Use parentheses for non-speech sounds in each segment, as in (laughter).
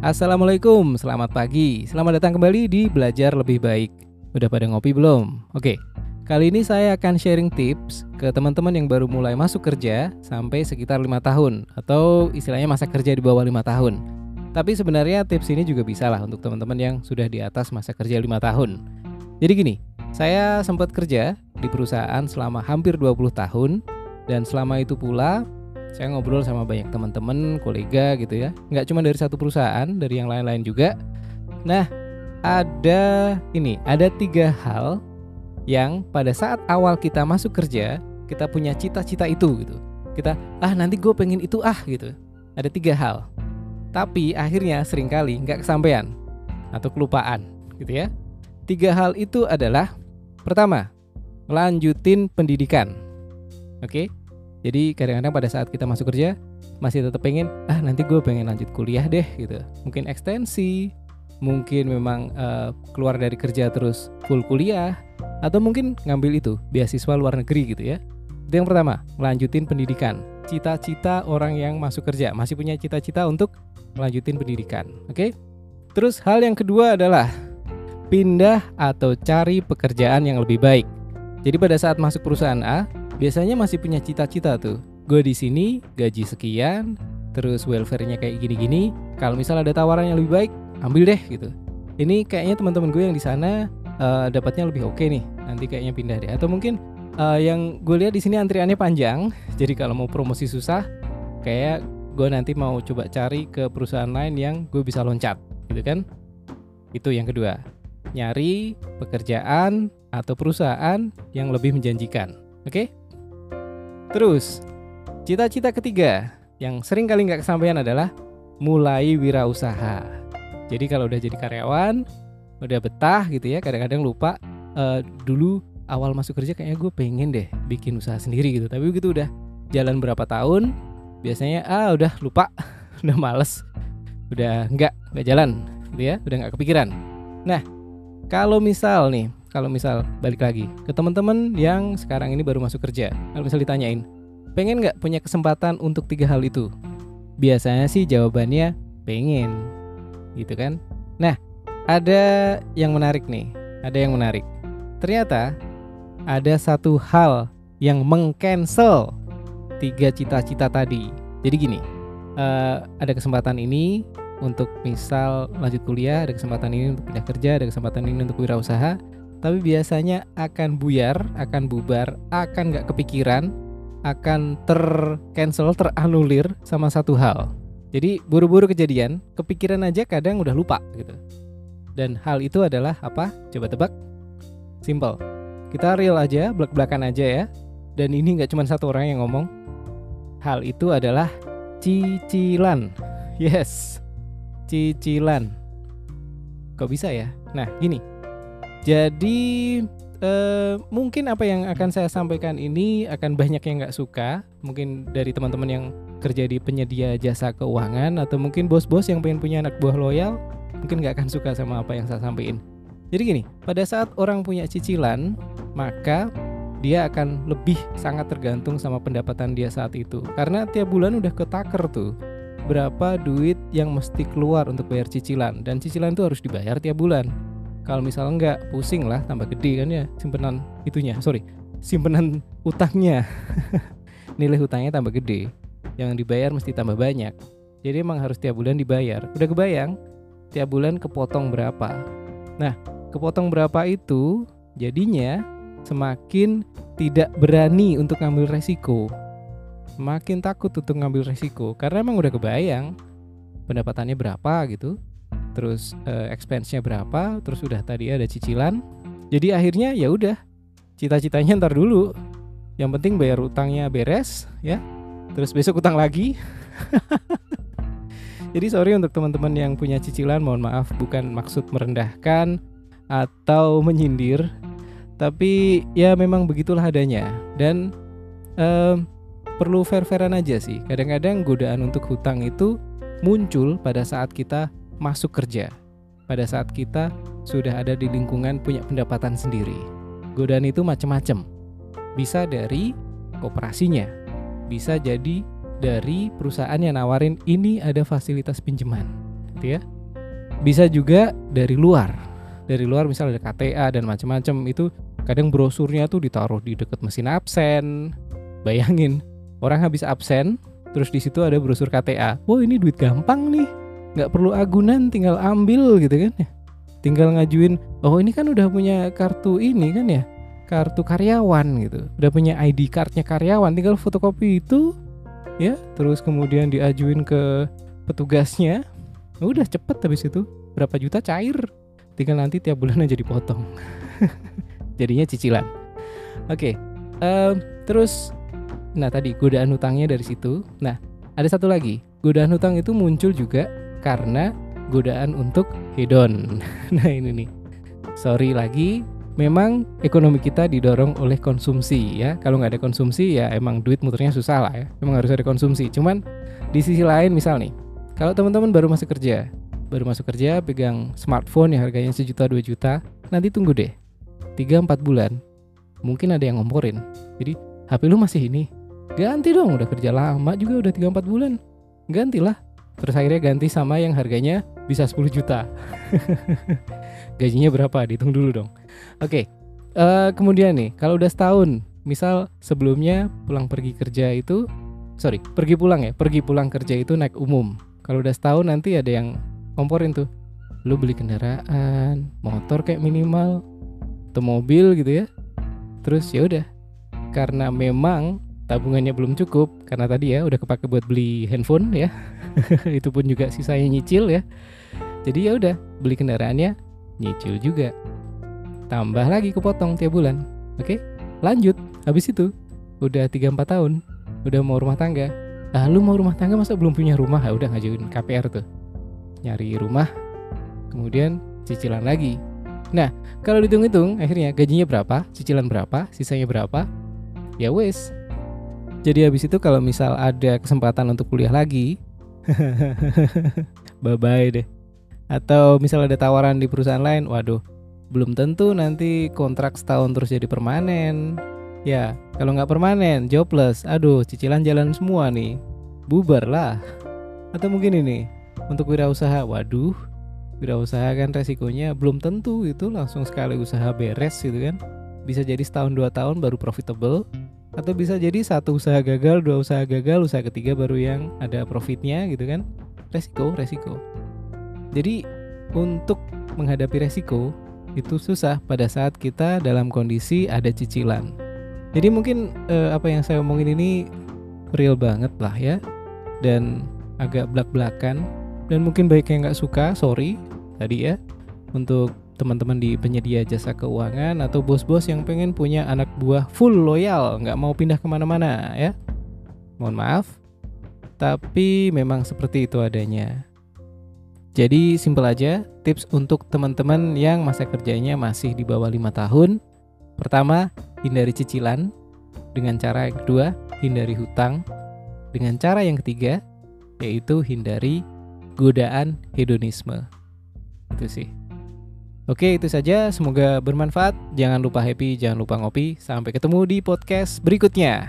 Assalamualaikum, selamat pagi. Selamat datang kembali di Belajar Lebih Baik. Udah pada ngopi belum? Oke. Kali ini saya akan sharing tips ke teman-teman yang baru mulai masuk kerja sampai sekitar lima tahun atau istilahnya masa kerja di bawah lima tahun. Tapi sebenarnya tips ini juga bisa lah untuk teman-teman yang sudah di atas masa kerja lima tahun. Jadi gini, saya sempat kerja di perusahaan selama hampir 20 tahun dan selama itu pula saya ngobrol sama banyak teman-teman, kolega gitu ya. Nggak cuma dari satu perusahaan, dari yang lain-lain juga. Nah, ada ini, ada tiga hal yang pada saat awal kita masuk kerja, kita punya cita-cita itu gitu. Kita, ah nanti gue pengen itu ah gitu. Ada tiga hal. Tapi akhirnya sering kali nggak kesampaian atau kelupaan gitu ya. Tiga hal itu adalah pertama, lanjutin pendidikan. Oke, jadi kadang-kadang pada saat kita masuk kerja masih tetap pengen ah nanti gue pengen lanjut kuliah deh gitu. Mungkin ekstensi, mungkin memang uh, keluar dari kerja terus full kuliah atau mungkin ngambil itu beasiswa luar negeri gitu ya. Itu yang pertama, lanjutin pendidikan. Cita-cita orang yang masuk kerja masih punya cita-cita untuk melanjutin pendidikan. Oke? Terus hal yang kedua adalah pindah atau cari pekerjaan yang lebih baik. Jadi pada saat masuk perusahaan A, biasanya masih punya cita-cita tuh. Gue di sini gaji sekian, terus welfare-nya kayak gini-gini. Kalau misalnya ada tawaran yang lebih baik, ambil deh gitu. Ini kayaknya teman-teman gue yang di sana uh, dapatnya lebih oke okay nih. Nanti kayaknya pindah deh. Atau mungkin uh, yang gue lihat di sini antriannya panjang. (laughs) Jadi kalau mau promosi susah, kayak gue nanti mau coba cari ke perusahaan lain yang gue bisa loncat, gitu kan? Itu yang kedua. Nyari pekerjaan atau perusahaan yang lebih menjanjikan. Oke? Okay? Terus, cita-cita ketiga yang sering kali nggak kesampaian adalah mulai wirausaha. Jadi kalau udah jadi karyawan, udah betah gitu ya, kadang-kadang lupa uh, dulu awal masuk kerja kayaknya gue pengen deh bikin usaha sendiri gitu. Tapi begitu udah jalan berapa tahun, biasanya ah udah lupa, (laughs) udah males, udah nggak nggak jalan, gitu ya, udah nggak kepikiran. Nah, kalau misal nih kalau misal balik lagi ke teman-teman yang sekarang ini baru masuk kerja, kalau misal ditanyain, pengen nggak punya kesempatan untuk tiga hal itu? Biasanya sih jawabannya pengen, gitu kan? Nah, ada yang menarik nih, ada yang menarik. Ternyata ada satu hal yang mengcancel tiga cita-cita tadi. Jadi gini, uh, ada kesempatan ini untuk misal lanjut kuliah, ada kesempatan ini untuk pindah kerja, ada kesempatan ini untuk wirausaha tapi biasanya akan buyar, akan bubar, akan nggak kepikiran, akan tercancel, teranulir sama satu hal. Jadi buru-buru kejadian, kepikiran aja kadang udah lupa gitu. Dan hal itu adalah apa? Coba tebak. Simple. Kita real aja, belak-belakan aja ya. Dan ini nggak cuma satu orang yang ngomong. Hal itu adalah cicilan. Yes, cicilan. Kok bisa ya? Nah, gini jadi uh, mungkin apa yang akan saya sampaikan ini akan banyak yang nggak suka, mungkin dari teman-teman yang kerja di penyedia jasa keuangan atau mungkin bos-bos yang pengen punya anak buah loyal, mungkin nggak akan suka sama apa yang saya sampaikan. Jadi gini, pada saat orang punya cicilan, maka dia akan lebih sangat tergantung sama pendapatan dia saat itu. Karena tiap bulan udah ketaker tuh berapa duit yang mesti keluar untuk bayar cicilan dan cicilan itu harus dibayar tiap bulan kalau misalnya enggak pusing lah tambah gede kan ya simpenan itunya sorry simpenan utangnya. (laughs) Nilai hutangnya tambah gede yang dibayar mesti tambah banyak. Jadi emang harus tiap bulan dibayar. Udah kebayang tiap bulan kepotong berapa? Nah kepotong berapa itu jadinya semakin tidak berani untuk ngambil resiko. Makin takut untuk ngambil resiko karena emang udah kebayang pendapatannya berapa gitu terus uh, expense-nya berapa, terus udah tadi ada cicilan. Jadi akhirnya ya udah cita-citanya ntar dulu. Yang penting bayar utangnya beres ya. Terus besok utang lagi. (laughs) Jadi sorry untuk teman-teman yang punya cicilan, mohon maaf bukan maksud merendahkan atau menyindir, tapi ya memang begitulah adanya dan um, perlu fair-fairan aja sih. Kadang-kadang godaan untuk hutang itu muncul pada saat kita masuk kerja pada saat kita sudah ada di lingkungan punya pendapatan sendiri. Godaan itu macam-macam. Bisa dari kooperasinya, bisa jadi dari perusahaan yang nawarin ini ada fasilitas pinjaman. gitu ya. Bisa juga dari luar. Dari luar misalnya ada KTA dan macam-macam itu kadang brosurnya tuh ditaruh di dekat mesin absen. Bayangin, orang habis absen, terus di situ ada brosur KTA. Wah ini duit gampang nih, nggak perlu agunan, tinggal ambil gitu kan ya. Tinggal ngajuin, oh ini kan udah punya kartu ini kan ya, kartu karyawan gitu. Udah punya ID cardnya karyawan, tinggal fotokopi itu ya. Terus kemudian diajuin ke petugasnya. Udah cepet habis itu. Berapa juta cair. Tinggal nanti tiap bulan aja dipotong (laughs) jadinya cicilan. Oke okay. um, terus nah tadi godaan hutangnya dari situ. Nah ada satu lagi. Godaan hutang itu muncul juga karena godaan untuk hedon (laughs) nah ini nih sorry lagi memang ekonomi kita didorong oleh konsumsi ya. Kalau nggak ada konsumsi ya emang duit muternya susah lah ya. Emang harus ada konsumsi. Cuman di sisi lain misal nih, kalau teman-teman baru masuk kerja, baru masuk kerja pegang smartphone yang harganya sejuta dua juta, nanti tunggu deh 3-4 bulan mungkin ada yang ngomporin. Jadi HP lu masih ini, ganti dong udah kerja lama juga udah 3-4 bulan, gantilah. Terus akhirnya ganti sama yang harganya bisa 10 juta. (laughs) Gajinya berapa? Dihitung dulu dong. Oke, okay. uh, eh, kemudian nih, kalau udah setahun, misal sebelumnya pulang pergi kerja itu, sorry, pergi pulang ya, pergi pulang kerja itu naik umum. Kalau udah setahun nanti ada yang komporin tuh, lu beli kendaraan, motor kayak minimal, atau mobil gitu ya. Terus ya udah, karena memang tabungannya belum cukup, karena tadi ya udah kepake buat beli handphone ya, (laughs) itu pun juga sisanya nyicil ya. Jadi ya udah beli kendaraannya nyicil juga. Tambah lagi kepotong tiap bulan. Oke lanjut. Habis itu udah 3-4 tahun udah mau rumah tangga. Ah lu mau rumah tangga masa belum punya rumah? Ah udah ngajuin KPR tuh. Nyari rumah kemudian cicilan lagi. Nah kalau dihitung-hitung akhirnya gajinya berapa cicilan berapa sisanya berapa? Ya wes jadi habis itu kalau misal ada kesempatan untuk kuliah lagi (laughs) bye bye deh atau misal ada tawaran di perusahaan lain waduh belum tentu nanti kontrak setahun terus jadi permanen. Ya, kalau nggak permanen, jobless. Aduh, cicilan jalan semua nih. Bubar lah. Atau mungkin ini, untuk wirausaha, waduh, wirausaha kan resikonya belum tentu itu langsung sekali usaha beres gitu kan. Bisa jadi setahun dua tahun baru profitable, atau bisa jadi satu usaha gagal, dua usaha gagal, usaha ketiga baru yang ada profitnya gitu kan. Resiko, resiko. Jadi untuk menghadapi resiko, itu susah pada saat kita dalam kondisi ada cicilan. Jadi mungkin eh, apa yang saya omongin ini real banget lah ya dan agak belak-belakan dan mungkin baik yang nggak suka sorry tadi ya untuk teman-teman di penyedia jasa keuangan atau bos-bos yang pengen punya anak buah full loyal nggak mau pindah ke mana-mana ya mohon maaf tapi memang seperti itu adanya jadi simple aja tips untuk teman-teman yang masa kerjanya masih di bawah lima tahun. Pertama, hindari cicilan. Dengan cara yang kedua, hindari hutang. Dengan cara yang ketiga, yaitu hindari godaan hedonisme. Itu sih. Oke, itu saja. Semoga bermanfaat. Jangan lupa happy, jangan lupa ngopi. Sampai ketemu di podcast berikutnya.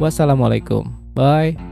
Wassalamualaikum. Bye.